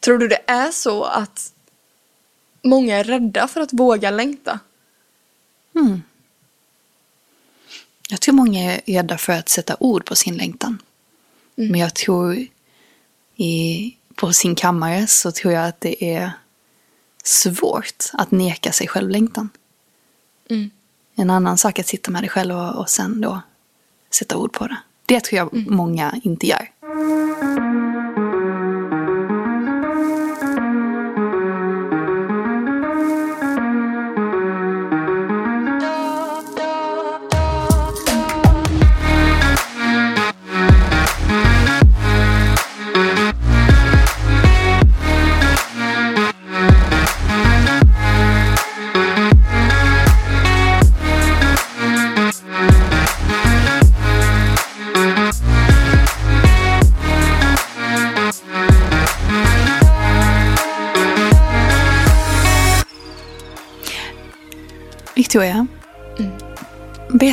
Tror du det är så att många är rädda för att våga längta? Mm. Jag tror många är rädda för att sätta ord på sin längtan. Mm. Men jag tror i, på sin kammare så tror jag att det är svårt att neka sig själv längtan. Mm. En annan sak att sitta med det själv och, och sen då sätta ord på det. Det tror jag mm. många inte gör.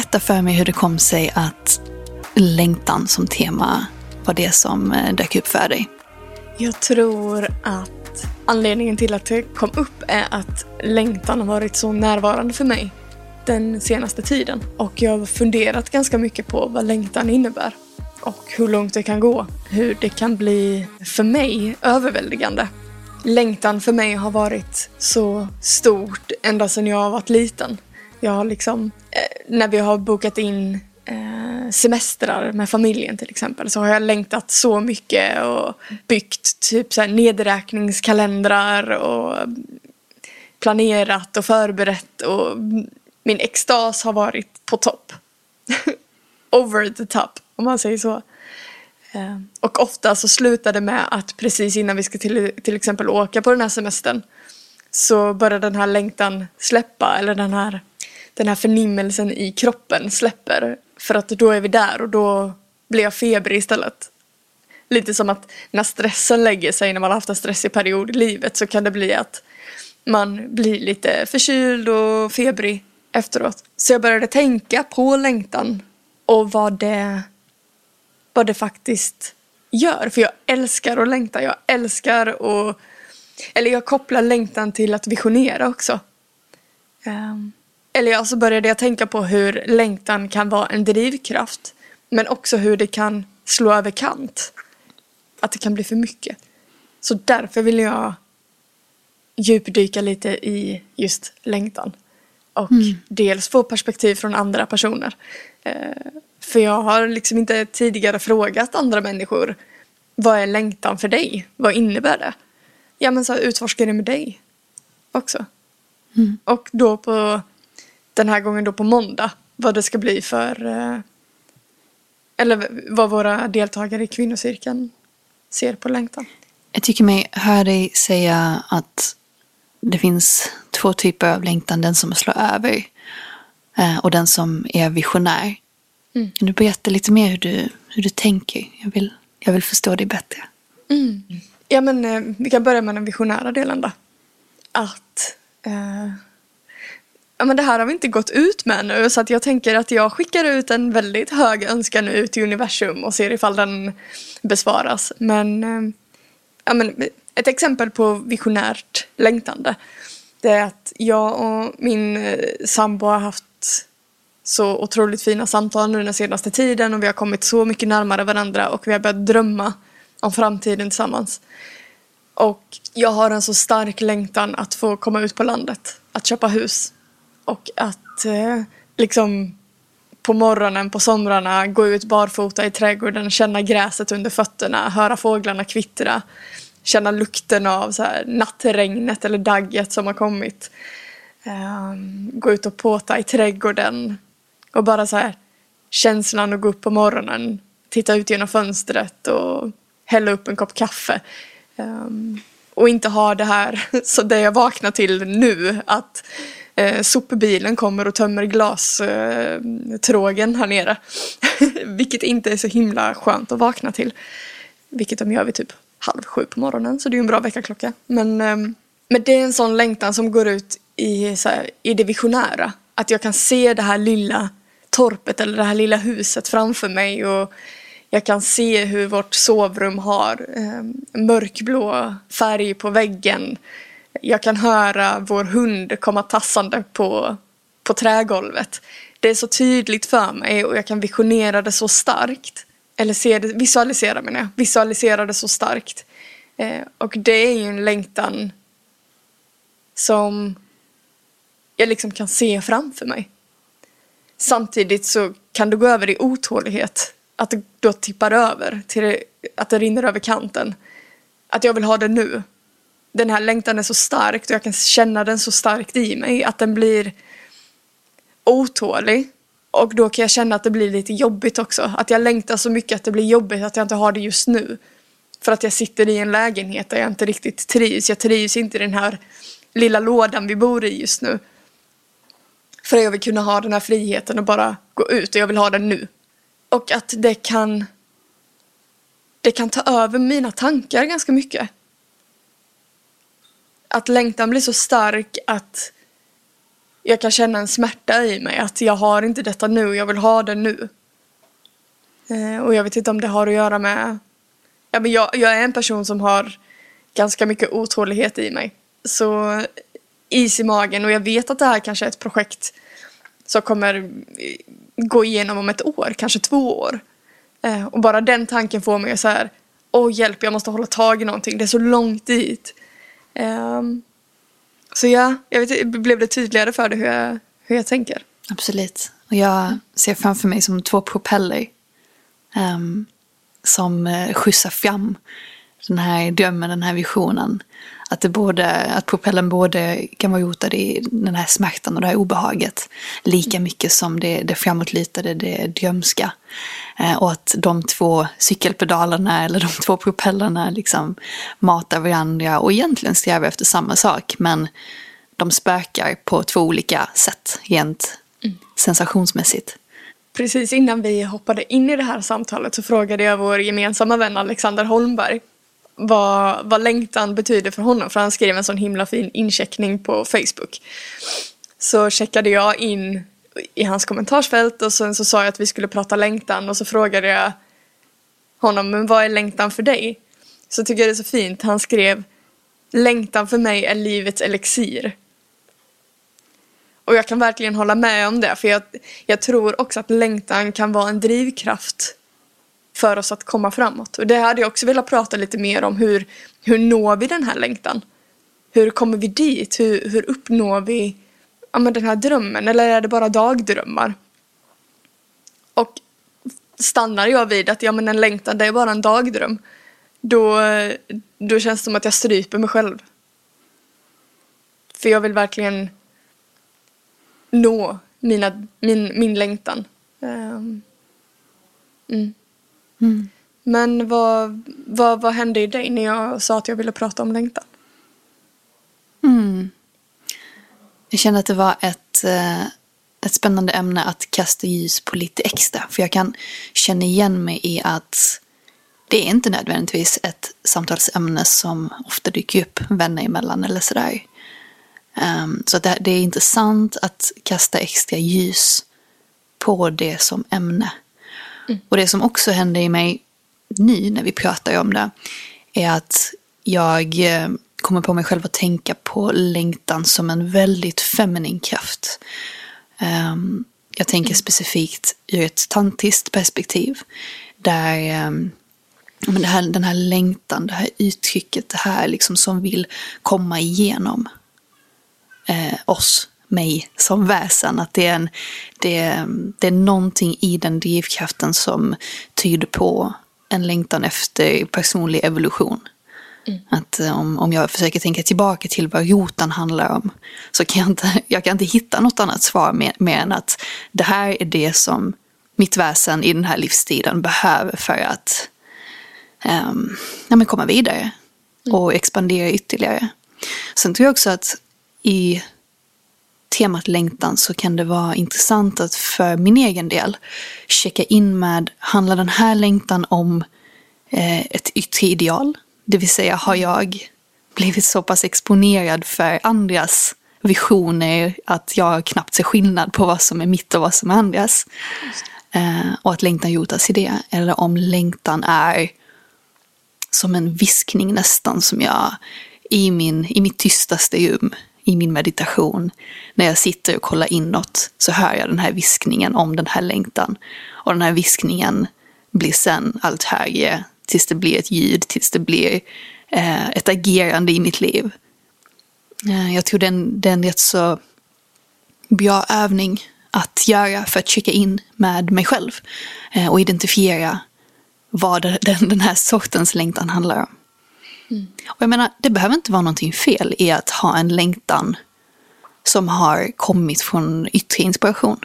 Berätta för mig hur det kom sig att längtan som tema var det som eh, dök upp för dig. Jag tror att anledningen till att det kom upp är att längtan har varit så närvarande för mig den senaste tiden. Och jag har funderat ganska mycket på vad längtan innebär och hur långt det kan gå. Hur det kan bli, för mig, överväldigande längtan för mig har varit så stort ända sedan jag var liten. Jag har liksom, eh, när vi har bokat in eh, semestrar med familjen till exempel så har jag längtat så mycket och byggt typ så här nedräkningskalendrar och planerat och förberett och min extas har varit på topp. Over the top om man säger så. Eh, och ofta så slutar det med att precis innan vi ska till, till exempel åka på den här semestern så börjar den här längtan släppa eller den här, den här förnimmelsen i kroppen släpper. För att då är vi där och då blir jag febrig istället. Lite som att när stressen lägger sig när man har haft en stressig period i livet så kan det bli att man blir lite förkyld och febrig efteråt. Så jag började tänka på längtan och vad det vad det faktiskt gör. För jag älskar att längta. Jag älskar att... Eller jag kopplar längtan till att visionera också. Um, eller ja, så började jag tänka på hur längtan kan vara en drivkraft. Men också hur det kan slå över kant. Att det kan bli för mycket. Så därför vill jag djupdyka lite i just längtan. Och mm. dels få perspektiv från andra personer. Uh, för jag har liksom inte tidigare frågat andra människor vad är längtan för dig? Vad innebär det? Ja men så utforska det med dig också. Mm. Och då på den här gången då på måndag vad det ska bli för eh, eller vad våra deltagare i kvinnocirkeln ser på längtan. Jag tycker mig höra dig säga att det finns två typer av längtan. Den som slår över eh, och den som är visionär. Mm. Kan du berätta lite mer hur du, hur du tänker? Jag vill, jag vill förstå dig bättre. Mm. Ja, men eh, vi kan börja med den visionära delen då. Att eh, ja, men det här har vi inte gått ut med nu så att jag tänker att jag skickar ut en väldigt hög önskan ut i universum och ser ifall den besvaras. Men, eh, ja, men ett exempel på visionärt längtande det är att jag och min eh, sambo har haft så otroligt fina samtal nu den senaste tiden och vi har kommit så mycket närmare varandra och vi har börjat drömma om framtiden tillsammans. Och jag har en så stark längtan att få komma ut på landet, att köpa hus och att eh, liksom på morgonen, på somrarna, gå ut barfota i trädgården, känna gräset under fötterna, höra fåglarna kvittra, känna lukten av så här, nattregnet eller dagget som har kommit. Eh, gå ut och påta i trädgården, och bara så här känslan att gå upp på morgonen, titta ut genom fönstret och hälla upp en kopp kaffe. Um, och inte ha det här, så det jag vaknar till nu, att eh, sopbilen kommer och tömmer glastrågen eh, här nere. Vilket inte är så himla skönt att vakna till. Vilket de gör vid typ halv sju på morgonen, så det är ju en bra väckarklocka. Men, eh, men det är en sån längtan som går ut i, så här, i det visionära. Att jag kan se det här lilla torpet eller det här lilla huset framför mig och Jag kan se hur vårt sovrum har eh, mörkblå färg på väggen. Jag kan höra vår hund komma tassande på, på trägolvet. Det är så tydligt för mig och jag kan visionera det så starkt. Eller se det, visualisera menar jag. Visualisera det så starkt. Eh, och det är ju en längtan som jag liksom kan se framför mig. Samtidigt så kan det gå över i otålighet. Att det då tippar över till det, att det rinner över kanten. Att jag vill ha det nu. Den här längtan är så stark och jag kan känna den så starkt i mig att den blir otålig. Och då kan jag känna att det blir lite jobbigt också. Att jag längtar så mycket att det blir jobbigt att jag inte har det just nu. För att jag sitter i en lägenhet där jag inte riktigt trivs. Jag trivs inte i den här lilla lådan vi bor i just nu. För jag vill kunna ha den här friheten och bara gå ut och jag vill ha den nu. Och att det kan det kan ta över mina tankar ganska mycket. Att längtan blir så stark att jag kan känna en smärta i mig. Att jag har inte detta nu, jag vill ha det nu. Eh, och jag vet inte om det har att göra med... Ja, men jag, jag är en person som har ganska mycket otålighet i mig. Så is i magen och jag vet att det här kanske är ett projekt som kommer gå igenom om ett år, kanske två år. Eh, och bara den tanken får mig så här, åh hjälp, jag måste hålla tag i någonting, det är så långt dit. Um, så ja, jag vet, blev det tydligare för dig hur jag, hur jag tänker? Absolut. Och jag ser framför mig som två propeller um, som eh, skjutsar fram den här drömmen, den här visionen. Att, det både, att propellen både kan vara rotad i den här smärtan och det här obehaget. Lika mycket som det, det framåtlutade, det drömska. Eh, och att de två cykelpedalerna eller de två propellerna liksom matar varandra och egentligen strävar efter samma sak. Men de spökar på två olika sätt rent mm. sensationsmässigt. Precis innan vi hoppade in i det här samtalet så frågade jag vår gemensamma vän Alexander Holmberg vad, vad längtan betyder för honom. För han skrev en sån himla fin incheckning på Facebook. Så checkade jag in i hans kommentarsfält och sen så sa jag att vi skulle prata längtan och så frågade jag honom, men vad är längtan för dig? Så tycker jag det är så fint, han skrev Längtan för mig är livets elixir. Och jag kan verkligen hålla med om det, för jag, jag tror också att längtan kan vara en drivkraft för oss att komma framåt. Och det hade jag också velat prata lite mer om. Hur, hur når vi den här längtan? Hur kommer vi dit? Hur, hur uppnår vi ja, men den här drömmen? Eller är det bara dagdrömmar? Och stannar jag vid att ja, men en längtan det är bara en dagdröm. Då, då känns det som att jag stryper mig själv. För jag vill verkligen nå mina, min, min längtan. Um, mm. Mm. Men vad, vad, vad hände i dig när jag sa att jag ville prata om längtan? Mm. Jag kände att det var ett, eh, ett spännande ämne att kasta ljus på lite extra. För jag kan känna igen mig i att det är inte nödvändigtvis ett samtalsämne som ofta dyker upp vänner emellan eller sådär. Um, så det, det, är intressant att kasta extra ljus på det som ämne. Mm. Och det som också hände i mig nu när vi pratar om det är att jag eh, kommer på mig själv att tänka på längtan som en väldigt feminin kraft. Um, jag tänker mm. specifikt ur ett tantiskt perspektiv. Där um, men här, den här längtan, det här uttrycket, det här liksom som vill komma igenom eh, oss mig som väsen. Att det är, en, det, det är någonting i den drivkraften som tyder på en längtan efter personlig evolution. Mm. Att eh, om, om jag försöker tänka tillbaka till vad roten handlar om så kan jag inte, jag kan inte hitta något annat svar mer, mer än att det här är det som mitt väsen i den här livstiden behöver för att um, ja, komma vidare mm. och expandera ytterligare. Sen tror jag också att i temat längtan så kan det vara intressant att för min egen del checka in med, handlar den här längtan om eh, ett yttre ideal? Det vill säga, har jag blivit så pass exponerad för andras visioner att jag knappt ser skillnad på vad som är mitt och vad som är andras? Eh, och att längtan rotas i det. Eller om längtan är som en viskning nästan som jag i, min, i mitt tystaste rum, i min meditation, när jag sitter och kollar inåt så hör jag den här viskningen om den här längtan. Och den här viskningen blir sen allt högre tills det blir ett ljud, tills det blir eh, ett agerande i mitt liv. Eh, jag tror det är en rätt så bra övning att göra för att checka in med mig själv eh, och identifiera vad den, den här sortens längtan handlar om. Mm. Och jag menar, det behöver inte vara någonting fel i att ha en längtan som har kommit från yttre inspiration.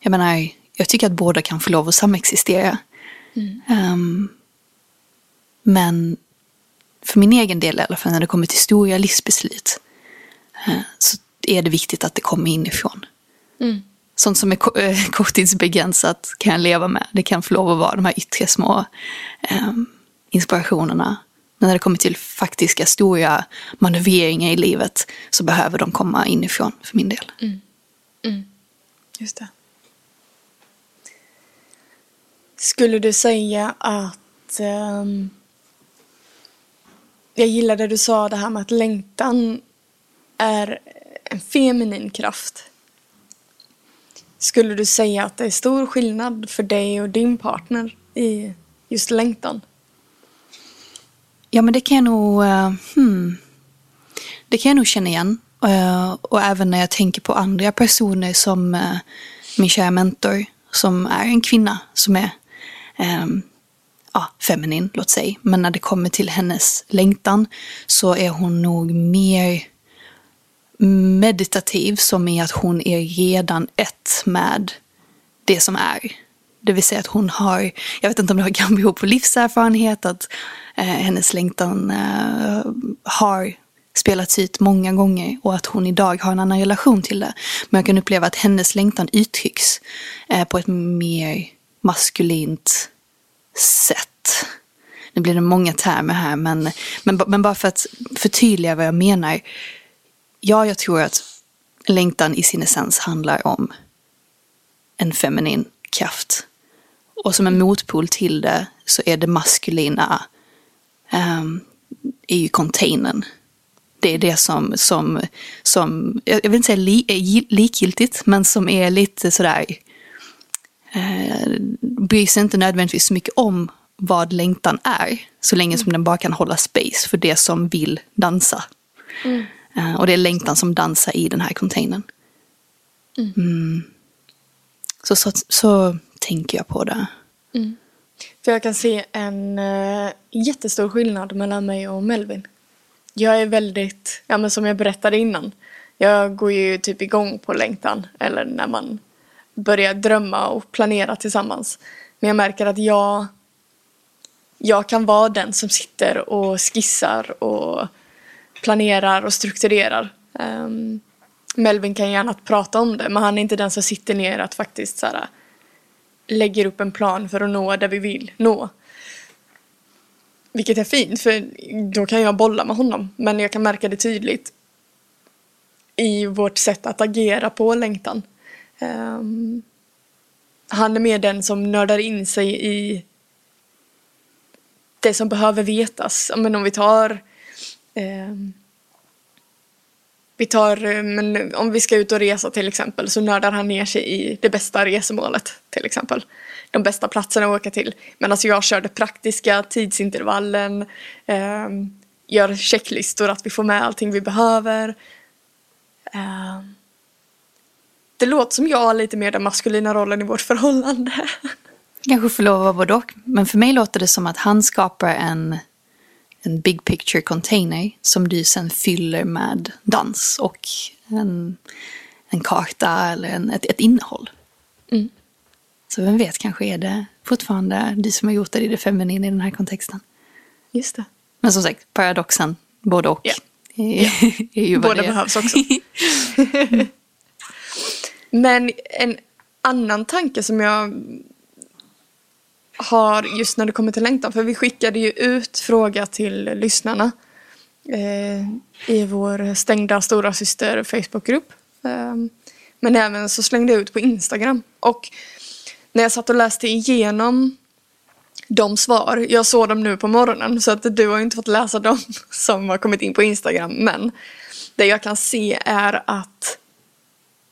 Jag menar, jag tycker att båda kan få lov att samexistera. Mm. Um, men för min egen del i alla fall, när det kommer till stora livsbeslut, uh, så är det viktigt att det kommer inifrån. Mm. Sånt som är eh, korttidsbegränsat kan jag leva med. Det kan få lov att vara de här yttre små um, inspirationerna. Men när det kommer till faktiska stora manövreringar i livet så behöver de komma inifrån för min del. Mm. Mm. Just det. Skulle du säga att um, jag gillar det du sa det här med att längtan är en feminin kraft. Skulle du säga att det är stor skillnad för dig och din partner i just längtan? Ja, men det kan jag nog, uh, hmm, det kan jag nog känna igen. Uh, och även när jag tänker på andra personer som uh, min kära mentor, som är en kvinna som är um, ja, feminin, låt säga. Men när det kommer till hennes längtan så är hon nog mer meditativ som i att hon är redan ett med det som är. Det vill säga att hon har, jag vet inte om det kan bero på livserfarenhet, att eh, hennes längtan eh, har spelats ut många gånger och att hon idag har en annan relation till det. Men jag kan uppleva att hennes längtan uttrycks eh, på ett mer maskulint sätt. Nu blir det många termer här, men, men, men bara för att förtydliga vad jag menar. Ja, jag tror att längtan i sin essens handlar om en feminin kraft. Och som en motpol till det så är det maskulina um, är ju containern. Det är det som, som, som jag vill inte säga li, likgiltigt, men som är lite sådär, eh, bryr sig inte nödvändigtvis så mycket om vad längtan är, så länge som den bara kan hålla space för det som vill dansa. Mm. Uh, och det är längtan som dansar i den här containern. Mm. Mm. Så, så, så tänker jag på det. Mm. För jag kan se en uh, jättestor skillnad mellan mig och Melvin. Jag är väldigt, ja men som jag berättade innan. Jag går ju typ igång på längtan. Eller när man börjar drömma och planera tillsammans. Men jag märker att jag, jag kan vara den som sitter och skissar och planerar och strukturerar. Um, Melvin kan gärna prata om det men han är inte den som sitter ner att faktiskt så här, lägger upp en plan för att nå där vi vill nå. Vilket är fint för då kan jag bolla med honom men jag kan märka det tydligt i vårt sätt att agera på längtan. Um, han är mer den som nördar in sig i det som behöver vetas. Men om vi tar um, vi tar, eh, men om vi ska ut och resa till exempel så nördar han ner sig i det bästa resemålet till exempel. De bästa platserna att åka till. Men alltså jag kör det praktiska, tidsintervallen, eh, gör checklistor att vi får med allting vi behöver. Eh, det låter som jag har lite mer den maskulina rollen i vårt förhållande. Kanske får lov att vara både och. Men för mig låter det som att han skapar en en big picture container som du sen fyller med dans och en, en karta eller en, ett, ett innehåll. Mm. Så vem vet, kanske är det fortfarande du som har gjort det i det feminina i den här kontexten. Just det. Men som sagt, paradoxen, både och. Yeah. Ju Båda behövs också. Men en annan tanke som jag har just när det kommer till längtan. För vi skickade ju ut fråga till lyssnarna eh, i vår stängda stora syster Facebookgrupp. Eh, men även så slängde jag ut på Instagram. Och när jag satt och läste igenom de svar, jag såg dem nu på morgonen så att du har ju inte fått läsa dem som har kommit in på Instagram men det jag kan se är att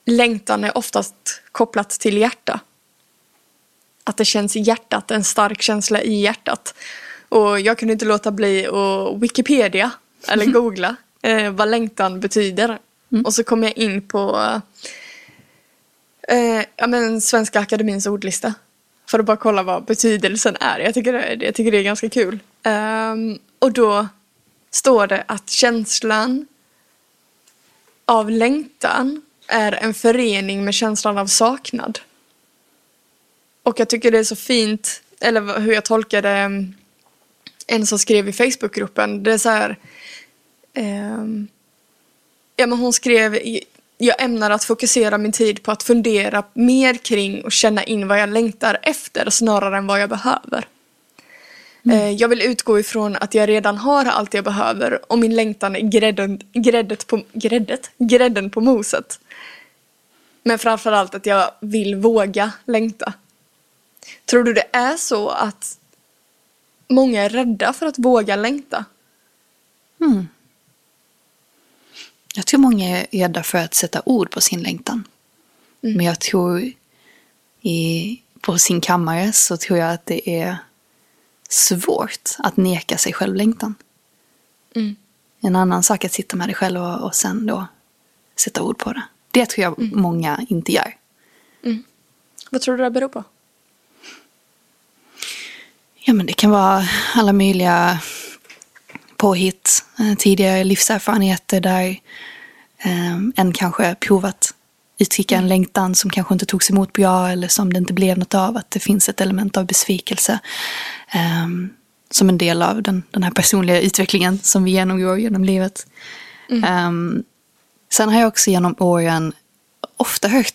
längtan är oftast kopplat till hjärta. Att det känns i hjärtat, en stark känsla i hjärtat. Och jag kunde inte låta bli att Wikipedia eller googla eh, vad längtan betyder. Mm. Och så kom jag in på eh, ja, men Svenska Akademins ordlista. För att bara kolla vad betydelsen är. Jag tycker det, jag tycker det är ganska kul. Um, och då står det att känslan av längtan är en förening med känslan av saknad. Och jag tycker det är så fint, eller hur jag tolkade ehm, en som skrev i Facebookgruppen. Det är så här, um, ja men hon skrev jag ämnar att fokusera min tid på att fundera mer kring och känna in vad jag längtar efter snarare än vad jag behöver. Mm. Eh, jag vill utgå ifrån att jag redan har allt jag behöver och min längtan är grädden, gräddet på, gräddet, grädden på moset. Men framförallt att jag vill våga längta. Tror du det är så att många är rädda för att våga längta? Mm. Jag tror många är rädda för att sätta ord på sin längtan. Mm. Men jag tror i, på sin kammare så tror jag att det är svårt att neka sig själv längtan. Mm. En annan sak att sitta med det själv och, och sen då sätta ord på det. Det tror jag mm. många inte gör. Mm. Vad tror du det beror på? Ja men det kan vara alla möjliga påhitt, eh, tidigare livserfarenheter där eh, en kanske provat uttrycka en mm. längtan som kanske inte togs emot bra eller som det inte blev något av. Att det finns ett element av besvikelse eh, som en del av den, den här personliga utvecklingen som vi genomgår genom livet. Mm. Eh, sen har jag också genom åren ofta hört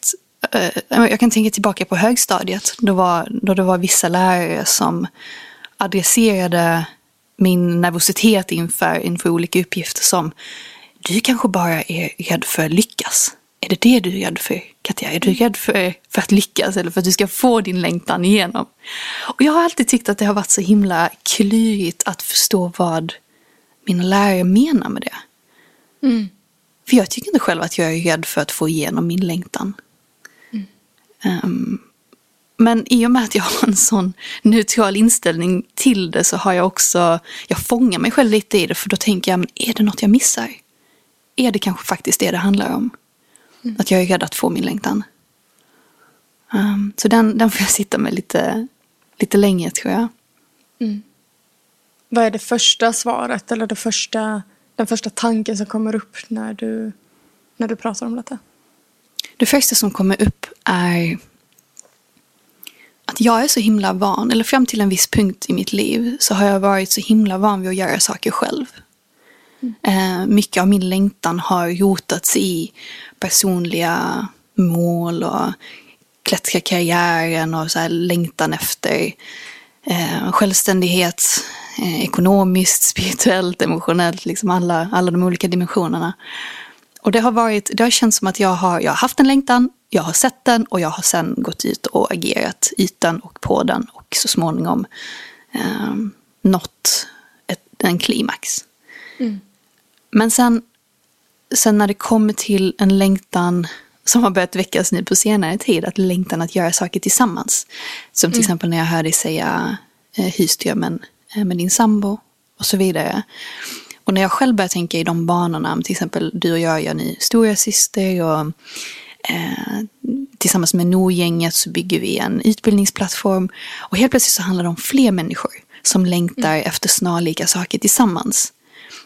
jag kan tänka tillbaka på högstadiet då, var, då det var vissa lärare som adresserade min nervositet inför, inför olika uppgifter som du kanske bara är rädd för att lyckas. Är det det du är rädd för, Katja? Är du rädd för, för att lyckas eller för att du ska få din längtan igenom? Och jag har alltid tyckt att det har varit så himla klurigt att förstå vad mina lärare menar med det. Mm. För jag tycker inte själv att jag är rädd för att få igenom min längtan. Um, men i och med att jag har en sån neutral inställning till det så har jag också, jag fångar mig själv lite i det för då tänker jag, men är det något jag missar? Är det kanske faktiskt det det handlar om? Mm. Att jag är rädd att få min längtan. Um, så den, den får jag sitta med lite, lite länge tror jag. Mm. Vad är det första svaret eller det första, den första tanken som kommer upp när du, när du pratar om detta? Det första som kommer upp är att jag är så himla van, eller fram till en viss punkt i mitt liv så har jag varit så himla van vid att göra saker själv. Mm. Mycket av min längtan har rotats i personliga mål och klättra karriären och så här längtan efter eh, självständighet, eh, ekonomiskt, spirituellt, emotionellt, liksom alla, alla de olika dimensionerna. Och det har, varit, det har känts som att jag har, jag har haft en längtan, jag har sett den och jag har sen gått ut och agerat i den och på den och så småningom eh, nått ett, en klimax. Mm. Men sen, sen när det kommer till en längtan som har börjat väckas nu på senare tid, att längtan att göra saker tillsammans. Som till mm. exempel när jag hör dig säga eh, husdrömmen eh, med din sambo och så vidare. Och när jag själv börjar tänka i de banorna, till exempel du och jag gör ni stora syster och eh, tillsammans med NO-gänget så bygger vi en utbildningsplattform. Och helt plötsligt så handlar det om fler människor som längtar mm. efter snarlika saker tillsammans.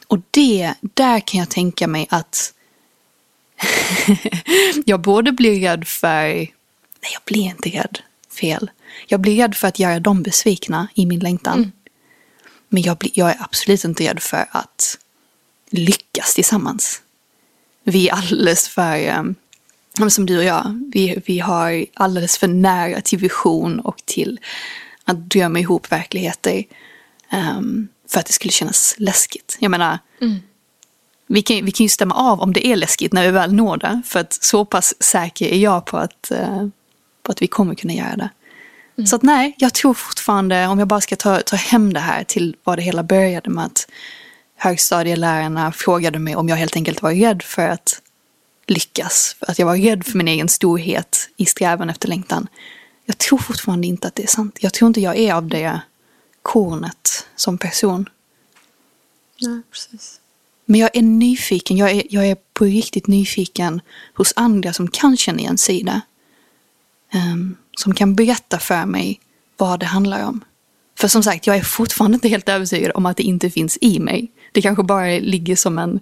Och det, där kan jag tänka mig att jag både blir rädd för, nej jag blir inte rädd, fel. Jag blir rädd för att göra dem besvikna i min längtan. Mm. Men jag, blir, jag är absolut inte rädd för att lyckas tillsammans. Vi är alldeles för, um, som du och jag, vi, vi har alldeles för nära till vision och till att drömma ihop verkligheter. Um, för att det skulle kännas läskigt. Jag menar, mm. vi, kan, vi kan ju stämma av om det är läskigt när vi väl når det. För att så pass säker är jag på att, uh, på att vi kommer kunna göra det. Mm. Så att nej, jag tror fortfarande, om jag bara ska ta, ta hem det här till vad det hela började med att högstadielärarna frågade mig om jag helt enkelt var rädd för att lyckas. För att jag var rädd för min egen storhet i strävan efter längtan. Jag tror fortfarande inte att det är sant. Jag tror inte jag är av det kornet som person. Nej, precis. Men jag är nyfiken, jag är, jag är på riktigt nyfiken hos andra som kan känna igen sig i det. Um, som kan berätta för mig vad det handlar om. För som sagt, jag är fortfarande inte helt övertygad om att det inte finns i mig. Det kanske bara ligger som en,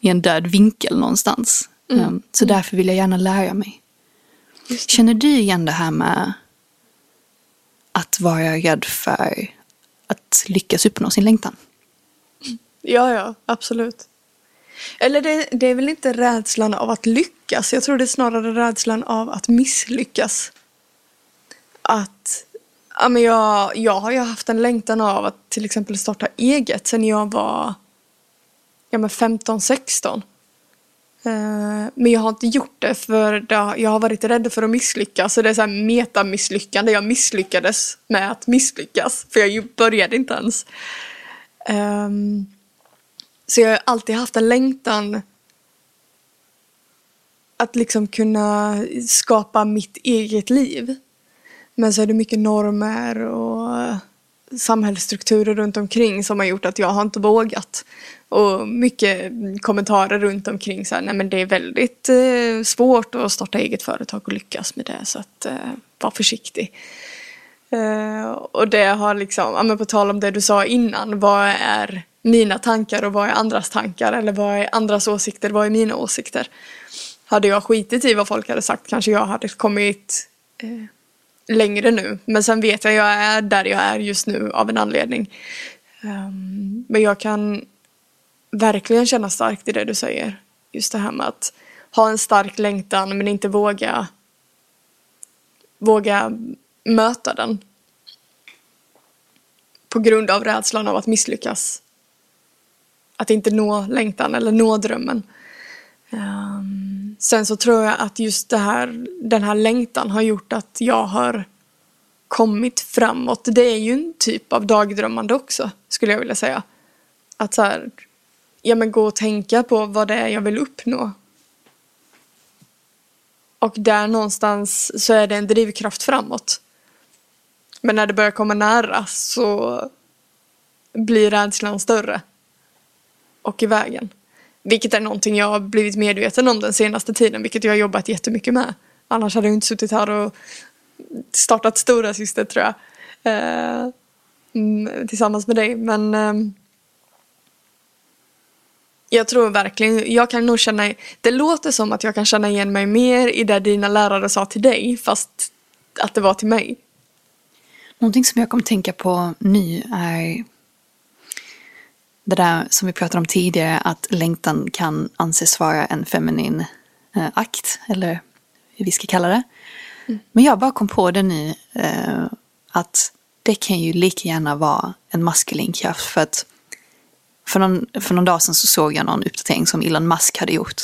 i en död vinkel någonstans. Mm. Um, så därför vill jag gärna lära mig. Känner du igen det här med att vara rädd för att lyckas uppnå sin längtan? Ja, ja, absolut. Eller det, det, är väl inte rädslan av att lyckas. Jag tror det är snarare rädslan av att misslyckas. Att, ja men jag, jag har ju haft en längtan av att till exempel starta eget sen jag var ja men 15-16. Eh, men jag har inte gjort det för jag har varit rädd för att misslyckas. Så det är så här metamisslyckande. Jag misslyckades med att misslyckas. För jag började inte ens. Ehm, så jag har alltid haft en längtan att liksom kunna skapa mitt eget liv. Men så är det mycket normer och samhällsstrukturer runt omkring som har gjort att jag har inte vågat. Och mycket kommentarer runt omkring så här, nej men det är väldigt eh, svårt att starta eget företag och lyckas med det så att eh, var försiktig. Eh, och det har liksom, ja men på tal om det du sa innan, vad är mina tankar och vad är andras tankar eller vad är andras åsikter, vad är mina åsikter. Hade jag skitit i vad folk hade sagt kanske jag hade kommit eh, längre nu. Men sen vet jag, jag är där jag är just nu av en anledning. Um, men jag kan verkligen känna starkt i det du säger. Just det här med att ha en stark längtan men inte våga våga möta den. På grund av rädslan av att misslyckas att inte nå längtan eller nå drömmen. Um, sen så tror jag att just det här, den här längtan har gjort att jag har kommit framåt. Det är ju en typ av dagdrömmande också, skulle jag vilja säga. Att så här, ja men gå och tänka på vad det är jag vill uppnå. Och där någonstans så är det en drivkraft framåt. Men när det börjar komma nära så blir rädslan större och i vägen. Vilket är någonting jag har blivit medveten om den senaste tiden, vilket jag har jobbat jättemycket med. Annars hade jag inte suttit här och startat Stora Syster tror jag. Eh, mm, tillsammans med dig, men eh, jag tror verkligen, jag kan nog känna, det låter som att jag kan känna igen mig mer i det dina lärare sa till dig, fast att det var till mig. Någonting som jag kommer tänka på nu är det där som vi pratade om tidigare, att längtan kan anses vara en feminin eh, akt, eller hur vi ska kalla det. Mm. Men jag bara kom på det nu, eh, att det kan ju lika gärna vara en maskulin kraft. För att för någon, för någon dag sedan så såg jag någon uppdatering som Elon Musk hade gjort.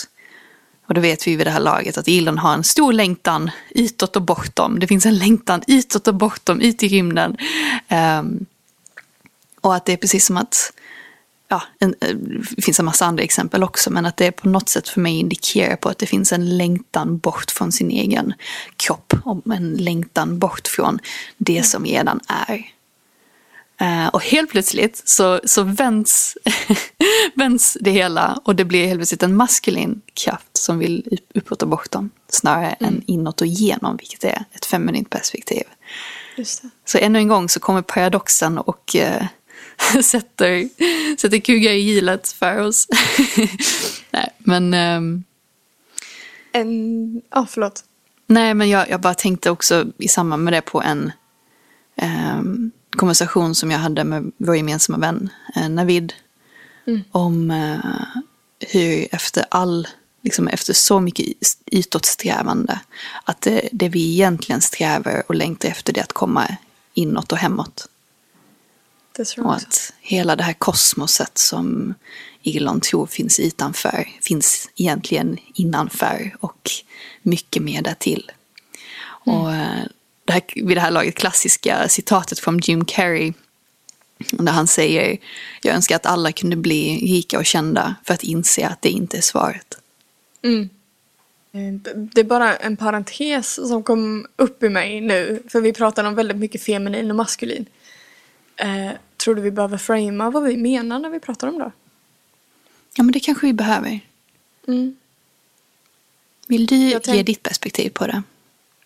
Och då vet vi vid det här laget att Elon har en stor längtan utåt och bortom. Det finns en längtan utåt och bortom, ut i rymden. Um, och att det är precis som att ja, en, eh, det finns en massa andra exempel också, men att det på något sätt för mig indikerar på att det finns en längtan bort från sin egen kropp. Och en längtan bort från det som redan är. Uh, och helt plötsligt så, så vänds, vänds det hela och det blir helt plötsligt en maskulin kraft som vill uppåt och bortom snarare mm. än inåt och igenom, vilket är ett feminint perspektiv. Så ännu en gång så kommer paradoxen och uh, sätter, sätter kuggar i hjulet för oss. Nej, men... Um... En... Ja, oh, förlåt. Nej, men jag, jag bara tänkte också i samband med det på en um, konversation som jag hade med vår gemensamma vän eh, Navid. Mm. Om uh, hur efter all, liksom efter så mycket ytåtsträvande, att det, det vi egentligen strävar och längtar efter det att komma inåt och hemåt. Och att hela det här kosmoset som Elon tror finns utanför finns egentligen innanför och mycket mer därtill. Mm. Och eh, det här, vid det här laget klassiska citatet från Jim Carrey. Där han säger, jag önskar att alla kunde bli rika och kända för att inse att det inte är svaret. Mm. Eh, det är bara en parentes som kom upp i mig nu. För vi pratar om väldigt mycket feminin och maskulin. Tror du vi behöver framea vad vi menar när vi pratar om det? Ja, men det kanske vi behöver. Mm. Vill du Jag tänk- ge ditt perspektiv på det?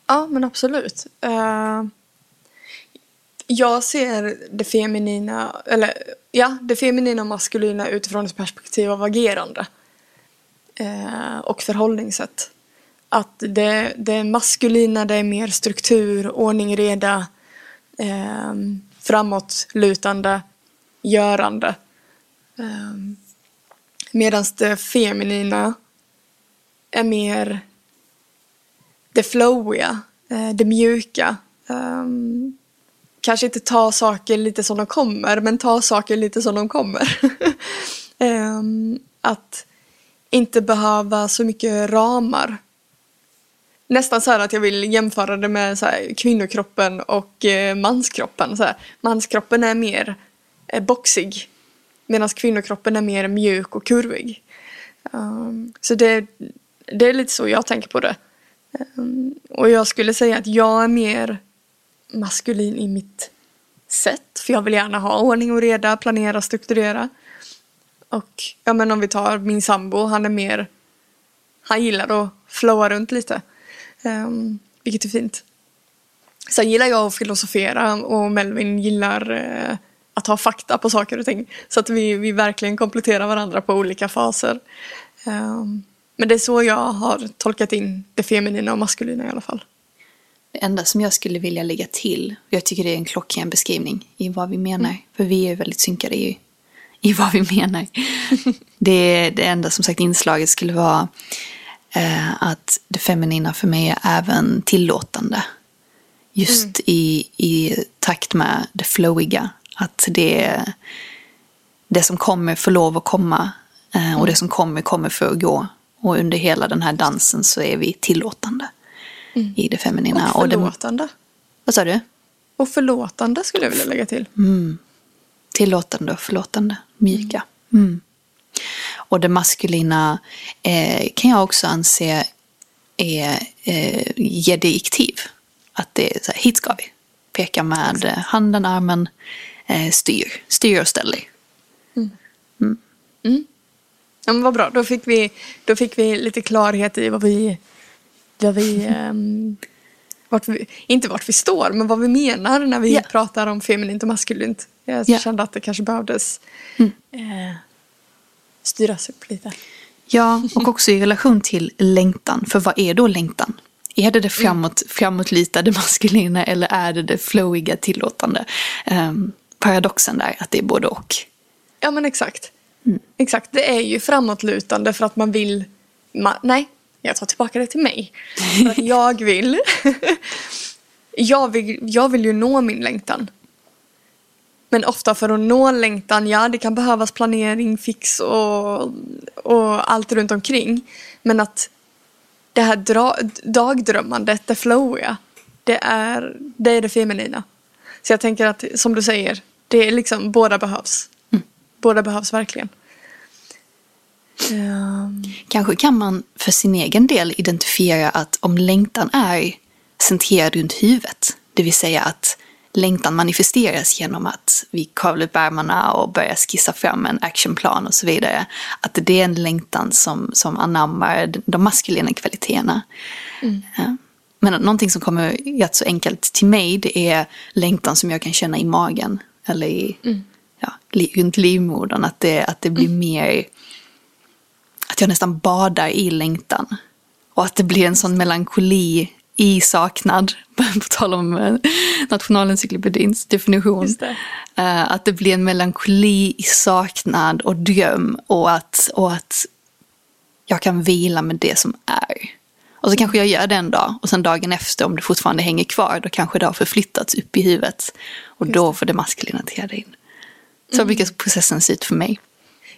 Ja, men absolut. Eh, jag ser det feminina, eller ja, det feminina och maskulina utifrån ett perspektiv av agerande. Eh, och förhållningssätt. Att det, det maskulina, det är mer struktur, ordning, reda, eh, framåtlutande, görande. Ehm, um, Medan det feminina är mer det flowiga, eh, det mjuka. Um, kanske inte ta saker lite som de kommer, men ta saker lite som de kommer. um, att inte behöva så mycket ramar. Nästan så här att jag vill jämföra det med så här, kvinnokroppen och eh, manskroppen. Så här. Manskroppen är mer eh, boxig medan kvinnokroppen är mer mjuk och kurvig. Um, så det, det är lite så jag tänker på det. Um, och jag skulle säga att jag är mer maskulin i mitt sätt. För jag vill gärna ha ordning och reda, planera, strukturera. Och ja men om vi tar min sambo, han är mer, han gillar att flowa runt lite. Um, vilket är fint. Sen gillar jag att filosofera och Melvin gillar eh, att ha fakta på saker och ting. Så att vi, vi verkligen kompletterar varandra på olika faser. Ehm, men det är så jag har tolkat in det feminina och maskulina i alla fall. Det enda som jag skulle vilja lägga till, jag tycker det är en klockren beskrivning i vad vi menar, för vi är väldigt synkade i, i vad vi menar. det, det enda som sagt inslaget skulle vara att det feminina för mig är även tillåtande. Just i, i takt med det flowiga. Att det, det som kommer får lov att komma eh, och det som kommer kommer för att gå. Och under hela den här dansen så är vi tillåtande i det feminina. Och det, förlåtande. vad sa du? Och förlåtande skulle jag vilja lägga till. Tillåtande och förlåtande, mjuka. Mm. Och det maskulina eh, kan jag också anse är eh, ge direktiv. Att det är så här, hit ska vi. Peka med eh, handen, armen, eh, styr. Styr och ställer. Ja, men vad bra, då fick vi, då fick vi lite klarhet i vad vi... Vad vi, ehm, vart vi inte vart vi står, men vad vi menar när vi Ja. pratar om feminint och maskulint. Jag Ja. kände att det kanske behövdes eh, styras upp lite. Ja, och också i relation till längtan. För vad är då längtan? Är det det framåt, framåtlitade maskulina eller är det det flowiga tillåtande? Ehm, paradoxen där, att det är både och. Ja men exakt. Exakt, det är ju framåtlutande för att man vill... Ma- nej, jag tar tillbaka det till mig. För att jag vill... jag vill... Jag vill ju nå min längtan. Men ofta för att nå längtan, ja det kan behövas planering, fix och, och allt runt omkring. Men att det här dra, dagdrömmandet, det flowiga, det är, det är det feminina. Så jag tänker att, som du säger, det är liksom, båda behövs. Båda behövs verkligen. Ehm, Kanske kan man för sin egen del identifiera att om längtan är centrerad runt huvudet, det vill säga att längtan manifesteras genom att vi kavlar upp ärmarna och börjar skissa fram en actionplan och så vidare. Att det är en längtan som, som anammar de maskulina kvaliteterna. Ja. Men någonting som kommer rätt så enkelt till mig det är längtan som jag kan känna i magen eller i, ja, li- runt livmodern. Att det, att det blir mer att jag nästan badar i längtan. Och att det blir en sån melankoli i saknad, på tal om eh, Nationalencyklopedins definition. Just det. Eh, Att det blir en melankoli i saknad och dröm och att, och att jag kan vila med det som är. Och så kanske jag gör det en dag och sen dagen efter om det fortfarande hänger kvar då kanske det har förflyttats upp i huvudet. Och då får det maskulina träda in. Så brukar processen se ut för mig.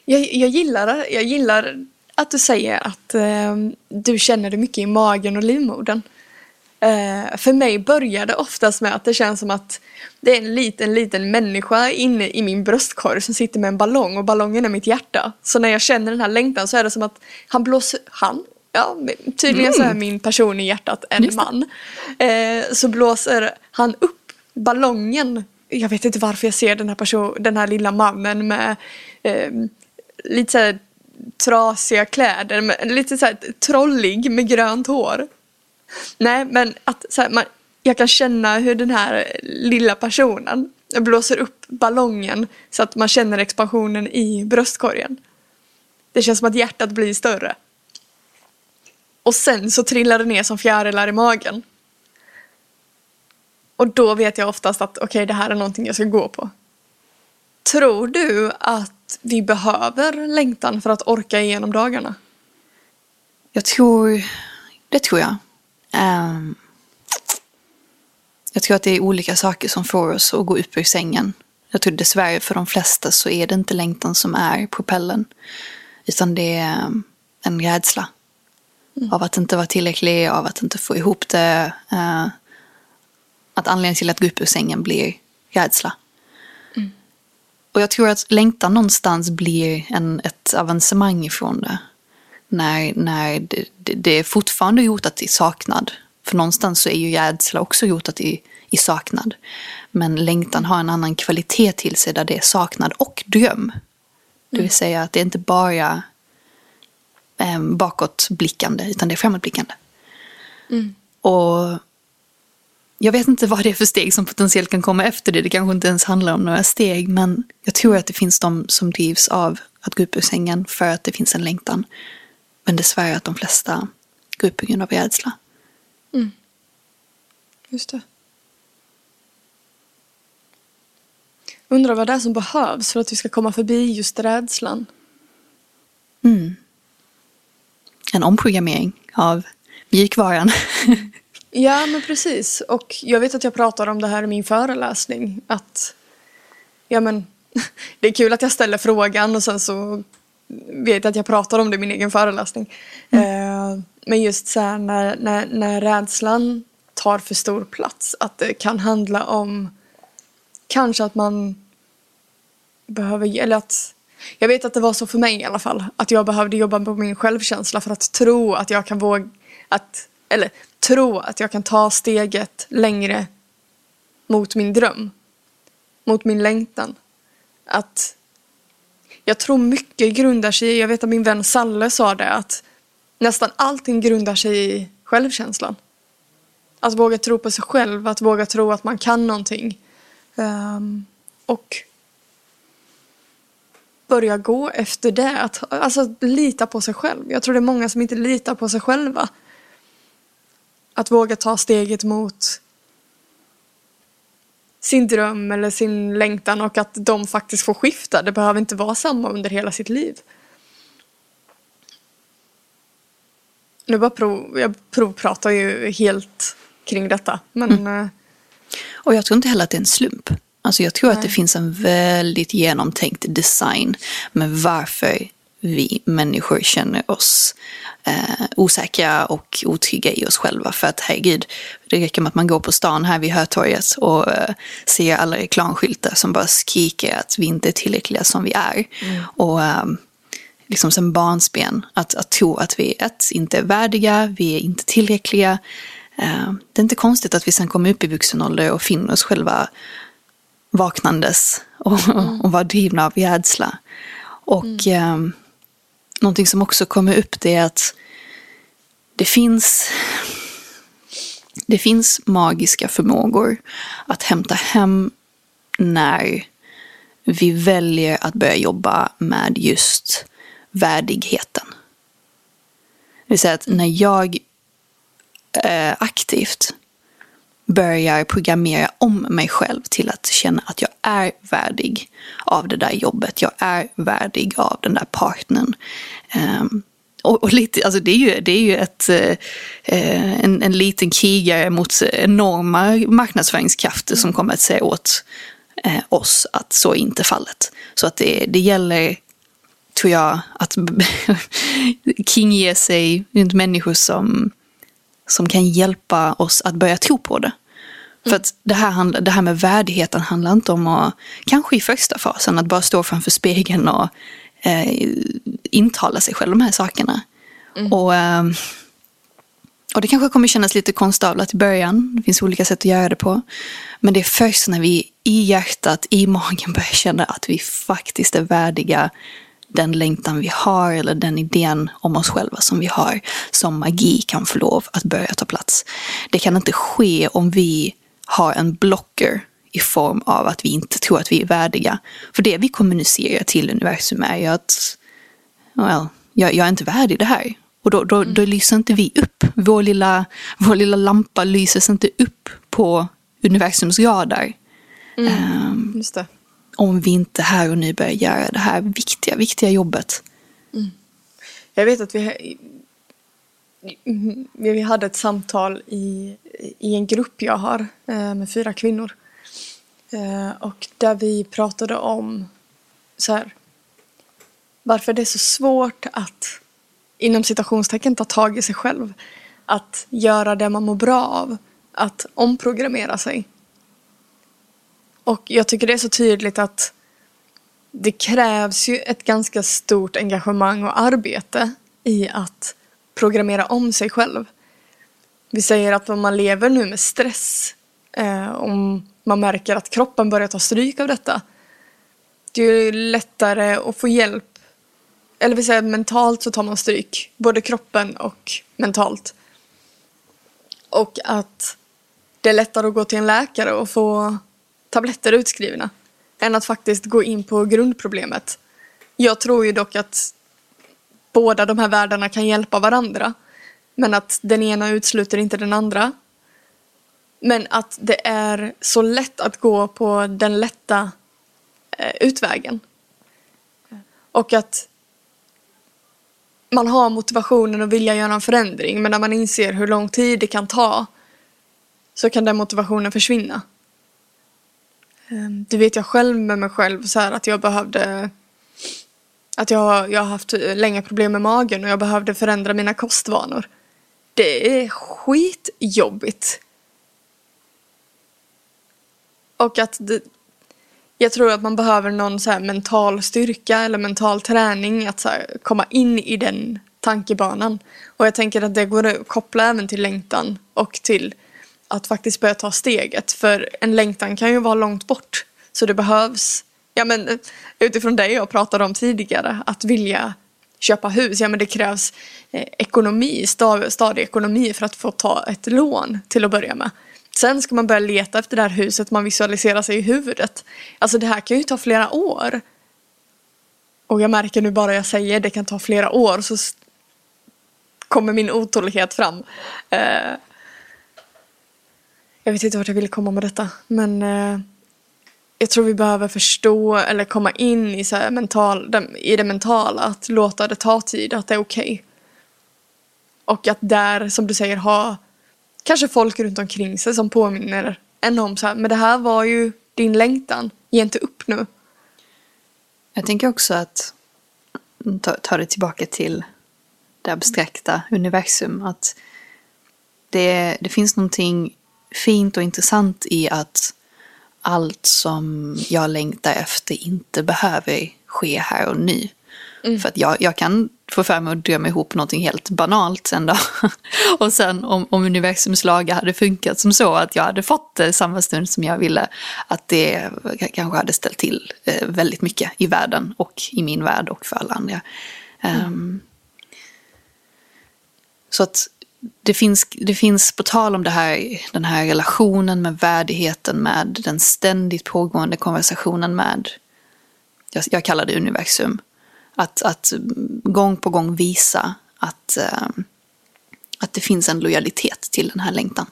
jag, jag, gillar, jag gillar att du säger att ehm, du känner det mycket i magen och livmodern. Eh, för mig börjar det oftast med att det känns som att det är en liten, liten människa inne i min bröstkorg som sitter med en ballong och ballongen är mitt hjärta. Så när jag känner den här längtan så är det som att han blåser, han, ja tydligen mm. så är min person i hjärtat en man. Eh, så blåser han upp ballongen. Jag vet inte varför jag ser den här, person, den här lilla mannen med eh, lite så trasiga kläder, med, lite så här trollig med grönt hår. Nej, men att så här, man, jag kan känna hur den här lilla personen blåser upp ballongen så att man känner expansionen i bröstkorgen. Det känns som att hjärtat blir större. Och sen så trillar det ner som fjärilar i magen. Och då vet jag oftast att okej, okay, det här är någonting jag ska gå på. Tror du att vi behöver längtan för att orka igenom dagarna? Jag tror, det tror jag. Um, jag tror att det är olika saker som får oss att gå upp ur sängen. Jag tror dessvärre för de flesta så är det inte längtan som är propellen. Utan det är en rädsla. Mm. Av att inte vara tillräcklig, av att inte få ihop det. Uh, att anledningen till att gå upp ur sängen blir rädsla. Mm. Och jag tror att längtan någonstans blir en, ett avancemang ifrån det när, när det, det, är fortfarande rotat i saknad. För någonstans så är ju rädsla också rotat i, i saknad. Men längtan har en annan kvalitet till sig där det är saknad och dröm. Det vill mm. säga att det är inte bara eh, bakåtblickande utan det är framåtblickande. Mm. Och jag vet inte vad det är för steg som potentiellt kan komma efter det. Det kanske inte ens handlar om några steg. Men jag tror att det finns de som drivs av att gå upp ur sängen för att det finns en längtan. Men dessvärre att de flesta går upp på grund av rädsla. Mm. Just det. Undrar vad det är som behövs för att vi ska komma förbi just rädslan. Mm. En omprogrammering av mjukvaran. ja, men precis. Och jag vet att jag pratar om det här i min föreläsning. Att, ja men, det är kul att jag ställer frågan och sen så vet att jag pratar om det i min egen föreläsning. Mm. Eh, men just så här när, när, när rädslan tar för stor plats. Att det kan handla om kanske att man behöver, eller att jag vet att det var så för mig i alla fall. Att jag behövde jobba på min självkänsla för att tro att jag kan våga, att, eller tro att jag kan ta steget längre mot min dröm. Mot min längtan. Att jag tror mycket grundar sig i, jag vet att min vän Salle sa det, att nästan allting grundar sig i självkänslan. Att våga tro på sig själv, att våga tro att man kan någonting. Um, och börja gå efter det. Att, alltså lita på sig själv. Jag tror det är många som inte litar på sig själva. Att våga ta steget mot sin dröm eller sin längtan och att de faktiskt får skifta. Det behöver inte vara samma under hela sitt liv. Nu bara prov, jag provpratar ju helt kring detta. Men, mm. Eh, och jag tror inte heller att det är en slump. Alltså jag tror Nej. att det finns en väldigt genomtänkt design med varför vi människor känner oss eh, osäkra och otrygga i oss själva. För att herregud, det räcker med att man går på stan här vid Hötorget och eh, ser alla reklamskyltar som bara skriker att vi inte är tillräckliga som vi är. Mm. Och eh, liksom som barnsben, att, att tro att vi ett, inte är värdiga, vi är inte tillräckliga. Eh, det är inte konstigt att vi sen kommer upp i vuxen ålder och finner oss själva vaknandes och, mm. och var drivna av rädsla. Och mm någonting som också kommer upp det är att det finns, det finns magiska förmågor att hämta hem när vi väljer att börja jobba med just värdigheten. Det vill säga att när jag eh, aktivt börjar programmera om mig själv till att känna att jag är värdig av det där jobbet. Jag är värdig av den där partnern. Um, och, och, lite, alltså det är ju, det är ju ett, eh, eh, en, en liten krigare mot enorma marknadsföringskrafter som kommer att säga åt eh, oss att så är inte fallet. Så att det, det gäller, tror jag, att kinge sig runt människor som som kan hjälpa oss att börja tro på det. För att det här, det här med värdigheten handlar inte om att, kanske i första fasen, att bara stå framför spegeln och eh, intala sig själv de här sakerna. Mm. Och, eh, och det kanske kommer kännas lite konstavlat i början, det finns olika sätt att göra det på. Men det är först när vi i hjärtat, i magen börjar känna att vi faktiskt är värdiga den längtan vi har eller den idén om oss själva som vi har som magi kan få lov att börja ta plats. Det kan inte ske om vi har en blocker i form av att vi inte tror att vi är värdiga. För det vi kommunicerar till universum är ju att well, jag, jag är inte värdig det här. Och då, då, då lyser inte vi upp. Vår lilla, vår lilla lampa lyses inte upp på universums radar. Mm, um, om vi inte här och nu börjar göra det här viktiga, viktiga jobbet. Mm. Jag vet att vi, vi hade ett samtal i, i en grupp jag har eh, med fyra kvinnor. Eh, och där vi pratade om så här, varför det är så svårt att inom citationstecken ta tag i sig själv. Att göra det man mår bra av. Att omprogrammera sig. Och jag tycker det är så tydligt att det krävs ju ett ganska stort engagemang och arbete i att programmera om sig själv. Vi säger att om man lever nu med stress, eh, om man märker att kroppen börjar ta stryk av detta, det är ju lättare att få hjälp. Eller vi säger att mentalt så tar man stryk, både kroppen och mentalt. Och att det är lättare att gå till en läkare och få tabletter utskrivna än att faktiskt gå in på grundproblemet. Jag tror ju dock att båda de här världarna kan hjälpa varandra. Men att den ena utesluter inte den andra. Men att det är så lätt att gå på den lätta eh, utvägen. Och att man har motivationen att vilja göra en förändring men när man inser hur lång tid det kan ta så kan den motivationen försvinna. Ehm, det vet jag själv med mig själv så här att jag behövde att jag, jag har haft länge problem med magen och jag behövde förändra mina kostvanor. Det är skitjobbigt. Och att det, jag tror att man behöver någon så mental styrka eller mental träning att så komma in i den tankebanan. Och jag tänker att det går att koppla även till längtan och till att faktiskt börja ta steget. För en längtan kan ju vara långt bort. Så det behövs, ja men eh, utifrån det jag pratade om tidigare, att vilja köpa hus, ja men det krävs eh, ekonomi, stadig, stadig ekonomi för att få ta ett lån till att börja med. Sen ska man börja leta efter det här huset man visualiserar sig i huvudet. Alltså det här kan ju ta flera år. Och jag märker nu bara jag säger det kan ta flera år så kommer min otålighet fram. Eh, jag vet inte vart jag vill komma med detta. Men eh, jag tror vi behöver förstå eller komma in i, så mental, i det mentala. Att låta det ta tid, att det är okej. Okay. Och att där, som du säger, ha kanske folk runt omkring sig som påminner en om så här, men det här var ju din längtan. Ge inte upp nu. Jag tänker också att mm, ta, ta det tillbaka till det abstrakta universum. Att det, det finns någonting fint och intressant i att allt som jag längtar efter inte behöver ske här och nu. Mm. För att jag, jag kan få för mig att drömma ihop någonting helt banalt sen då. och sen om, om universums lagar hade funkat som så att jag hade fått det samma stund som jag ville, att det kanske hade ställt till eh, väldigt mycket i världen och i min värld och för alla andra. Mm. Um, så att det finns, det finns på tal om det här, den här relationen med värdigheten med den ständigt pågående konversationen med, jag, jag kallar det universum, att, att gång på gång visa att, äh, att det finns en lojalitet till den här längtan.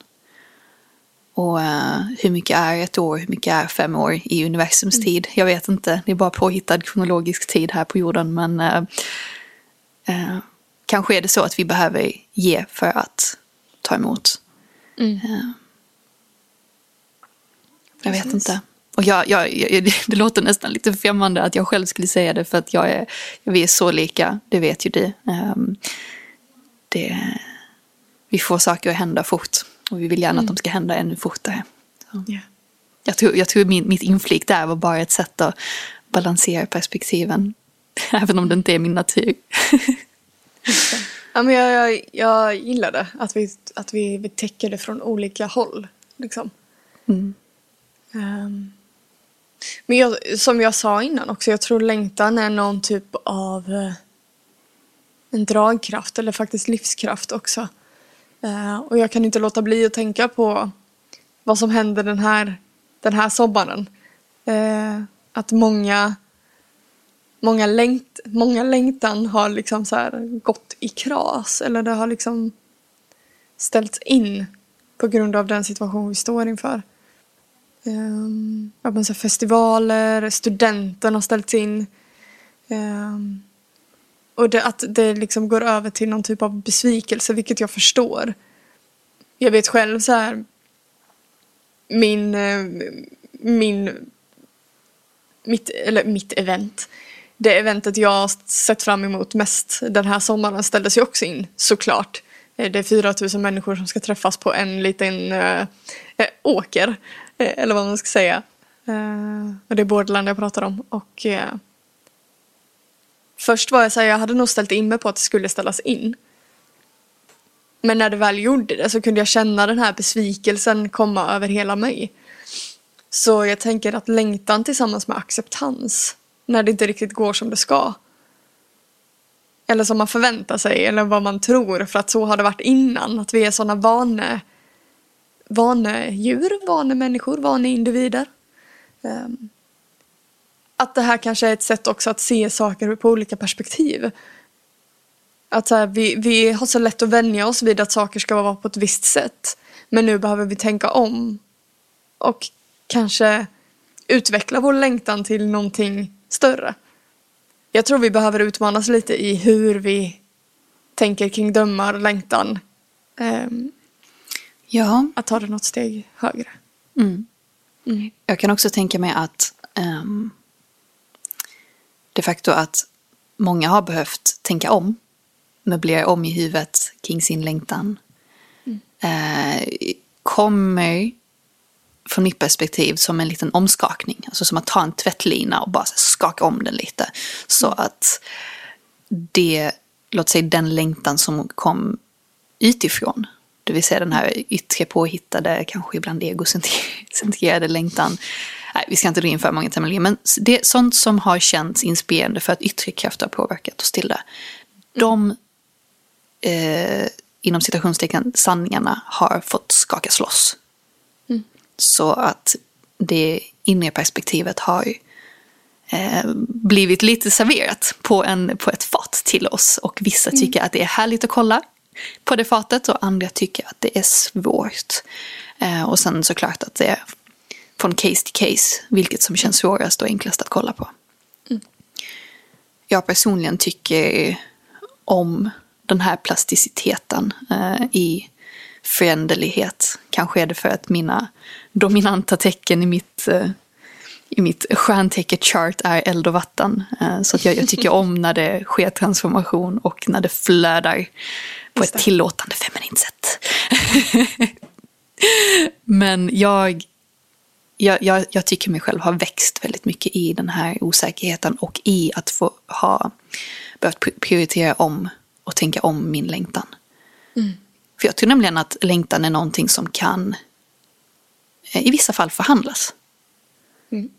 Och äh, hur mycket är ett år, hur mycket är fem år i universums mm. tid? Jag vet inte, det är bara påhittad kronologisk tid här på jorden men äh, kanske är det så att vi behöver ge för att ta emot. Mm. Jag vet inte. Och jag, jag, jag, det låter nästan lite främmande att jag själv skulle säga det för att jag är, vi är så lika, det vet ju du. Um, det, vi får saker att hända fort. Och vi vill gärna Mm. att de ska hända ännu fortare. Så. Ja. Jag tror, jag tror min, mitt inflick där var bara ett sätt att balansera perspektiven. Även om det inte är min natur. Ja, men jag, jag, jag gillar det. Att vi, att vi, täcker det från olika håll. Liksom. Mm. Ehm, men jag, som jag sa innan också, jag tror längtan är någon typ av eh, en dragkraft eller faktiskt livskraft också. Eh, och jag kan inte låta bli att tänka på vad som händer den här, den här sommaren. Eh, att många, många, längt, många längtan har liksom så här gått i kras eller det har liksom ställts in på grund av den situation vi står inför. Um, ja, men så festivaler, studenten har ställts in. Um, och det, att det liksom går över till någon typ av besvikelse, vilket jag förstår. Jag vet själv så här. Min, eh, min, mitt, eller mitt event. Det eventet jag sett fram emot mest den här sommaren ställdes ju också in, såklart. Eh, det är 4000 människor som ska träffas på en liten äh, åker. Äh, eller vad man ska säga. Äh, och det är Borderland jag pratar om. Och Först var jag så här, jag hade nog ställt in mig på att det skulle ställas in. Men när det väl gjorde det så kunde jag känna den här besvikelsen komma över hela mig. Så jag tänker att längtan tillsammans med acceptans när det inte riktigt går som det ska. Eller som man förväntar sig eller vad man tror för att så har det varit innan. Att vi är sådana vane, vanedjur, vanemänniskor, vaneindivider. Um, att det här kanske är ett sätt också att se saker på olika perspektiv. Att så här, vi, vi har så lätt att vänja oss vid att saker ska vara på ett visst sätt. Men nu behöver vi tänka om. Och kanske utveckla vår längtan till någonting större. Jag tror vi behöver utmanas lite i hur vi tänker kring drömmar, längtan. Um, Ja, att ta det något steg högre. mm. Mm. jag kan också tänka mig att um, de facto att många har behövt tänka om, möblera om i huvudet kring sin längtan. Eh, kommer från mitt perspektiv som en liten omskakning. Alltså som att ta en tvättlina och bara skaka om den lite. Så att det, låt säga den längtan som kom utifrån. Det vill säga den här yttre påhittade, kanske ibland egocentrerade längtan. Nej, vi ska inte dra in för många terminologier, men det är sånt som har känts inspirerande för att yttre krafter har påverkat oss till det. De, eh, inom citationstecken, sanningarna har fått skakas loss. Mm. Så att det inre perspektivet har eh, blivit lite serverat på, en, på ett fat till oss. Och vissa tycker att det är härligt att kolla på det fatet och andra tycker att det är svårt. Eh, och sen såklart att det är från case till case vilket som känns svårast och enklast att kolla på. Jag personligen tycker om den här plasticiteten eh, i föränderlighet. Kanske är det för att mina dominanta tecken i mitt, eh, i mitt stjärntecken-chart är eld och vatten. Eh, så att jag, jag tycker om när det sker transformation och när det flödar på ett tillåtande feminint sätt. Men jag, jag, jag, tycker mig själv ha växt väldigt mycket i den här osäkerheten och i att få ha behövt pri- prioritera om och tänka om min längtan. För jag tror nämligen att längtan är någonting som kan eh, i vissa fall förhandlas. Mm.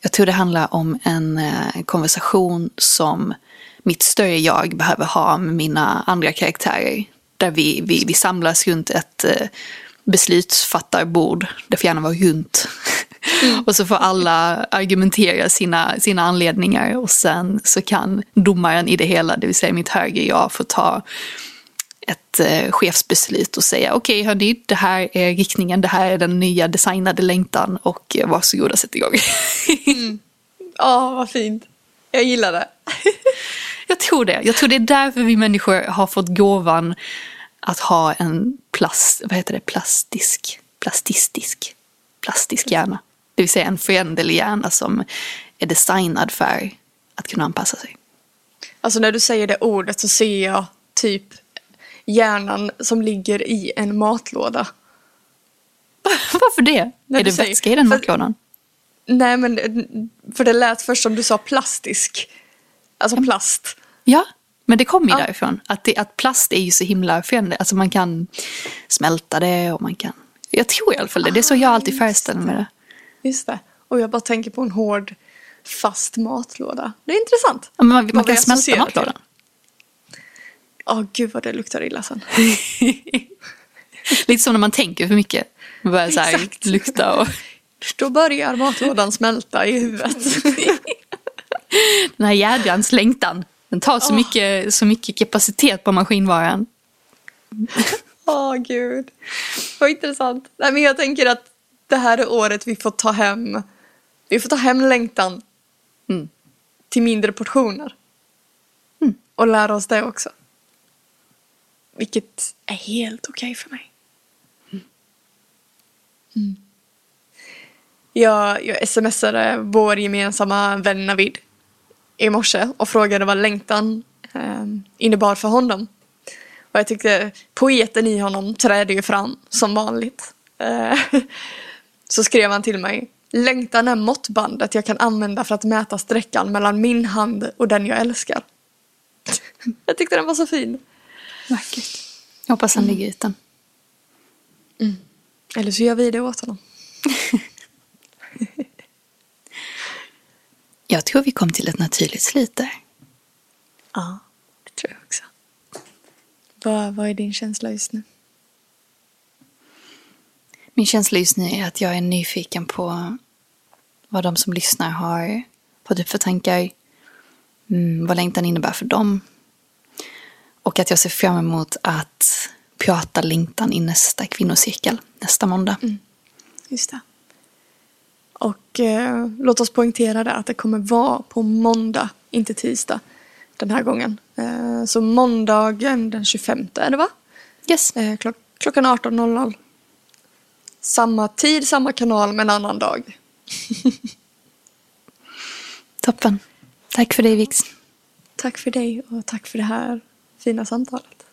Jag tror det handlar om en eh, konversation som mitt större jag behöver ha med mina andra karaktärer. Där vi, vi, vi samlas runt ett eh, beslutsfattarbord. Det får gärna vara runt. och så får alla argumentera sina, sina anledningar och sen så kan domaren i det hela, det vill säga mitt högre jag, få ta ett eh, chefsbeslut och säga okej hörni, det här är riktningen, det här är den nya designade längtan och eh, varsågoda sätt igång. Ja, vad fint. Jag gillar det. Jag tror det. Jag tror det är därför vi människor har fått gåvan att ha en plast, vad heter det, plastisk, plastistisk, plastisk hjärna. Det vill säga en föränderlig hjärna som är designad för att kunna anpassa sig. Alltså när du säger det ordet så ser jag typ hjärnan som ligger i en matlåda. Varför det? När är du det säger- vätska i den för- matlådan? Nej men, för det lät först som du sa plastisk. Alltså plast. Ja, men det kommer ju Ja. därifrån. Att, det, att plast är ju så himla förändligt. Alltså man kan smälta det och man kan... Jag tror i alla fall det. Det är så jag alltid just föreställer mig det. Just det. Och jag bara tänker på en hård, fast matlåda. Det är intressant. Ja, man, man kan smälta matlådan. Åh gud vad det luktar illa sen. Lite som när man tänker för mycket. Man börjar så här lukta och... Då börjar matlådan smälta i huvudet. Den här jädrans längtan. Den tar så, Åh. mycket, så mycket kapacitet på maskinvaran. Åh gud. Vad intressant. Nej, men jag tänker att det här är året vi får ta hem vi får ta hem längtan Mm. till mindre portioner. Mm. Och lära oss det också. Vilket är helt okej för mig. Mm. Jag, jag smsade vår gemensamma vän Navid i morse och frågade vad längtan eh, innebar för honom. Och jag tyckte poeten i honom trädde ju fram som vanligt. Eh, Så skrev han till mig. Längtan är måttbandet jag kan använda för att mäta sträckan mellan min hand och den jag älskar. Jag tyckte den var så fin. Vackert. Jag hoppas han ligger ut den. Eller så gör vi det åt honom. Jag tror vi kom till ett naturligt slut där. Ja, det tror jag också. Vad, vad är din känsla just nu? Min känsla just nu är att jag är nyfiken på vad de som lyssnar har fått upp för tankar. Mm, vad längtan innebär för dem. Och att jag ser fram emot att prata längtan i nästa kvinnocirkel nästa måndag. Just det. Och eh, låt oss poängtera det att det kommer vara på måndag, inte tisdag den här gången. Eh, så måndagen den 25 är det va? Yes. Eh, klock, klockan 18.00. Samma tid, samma kanal men annan dag. Toppen. Tack för dig Vix. Tack för dig och tack för det här fina samtalet.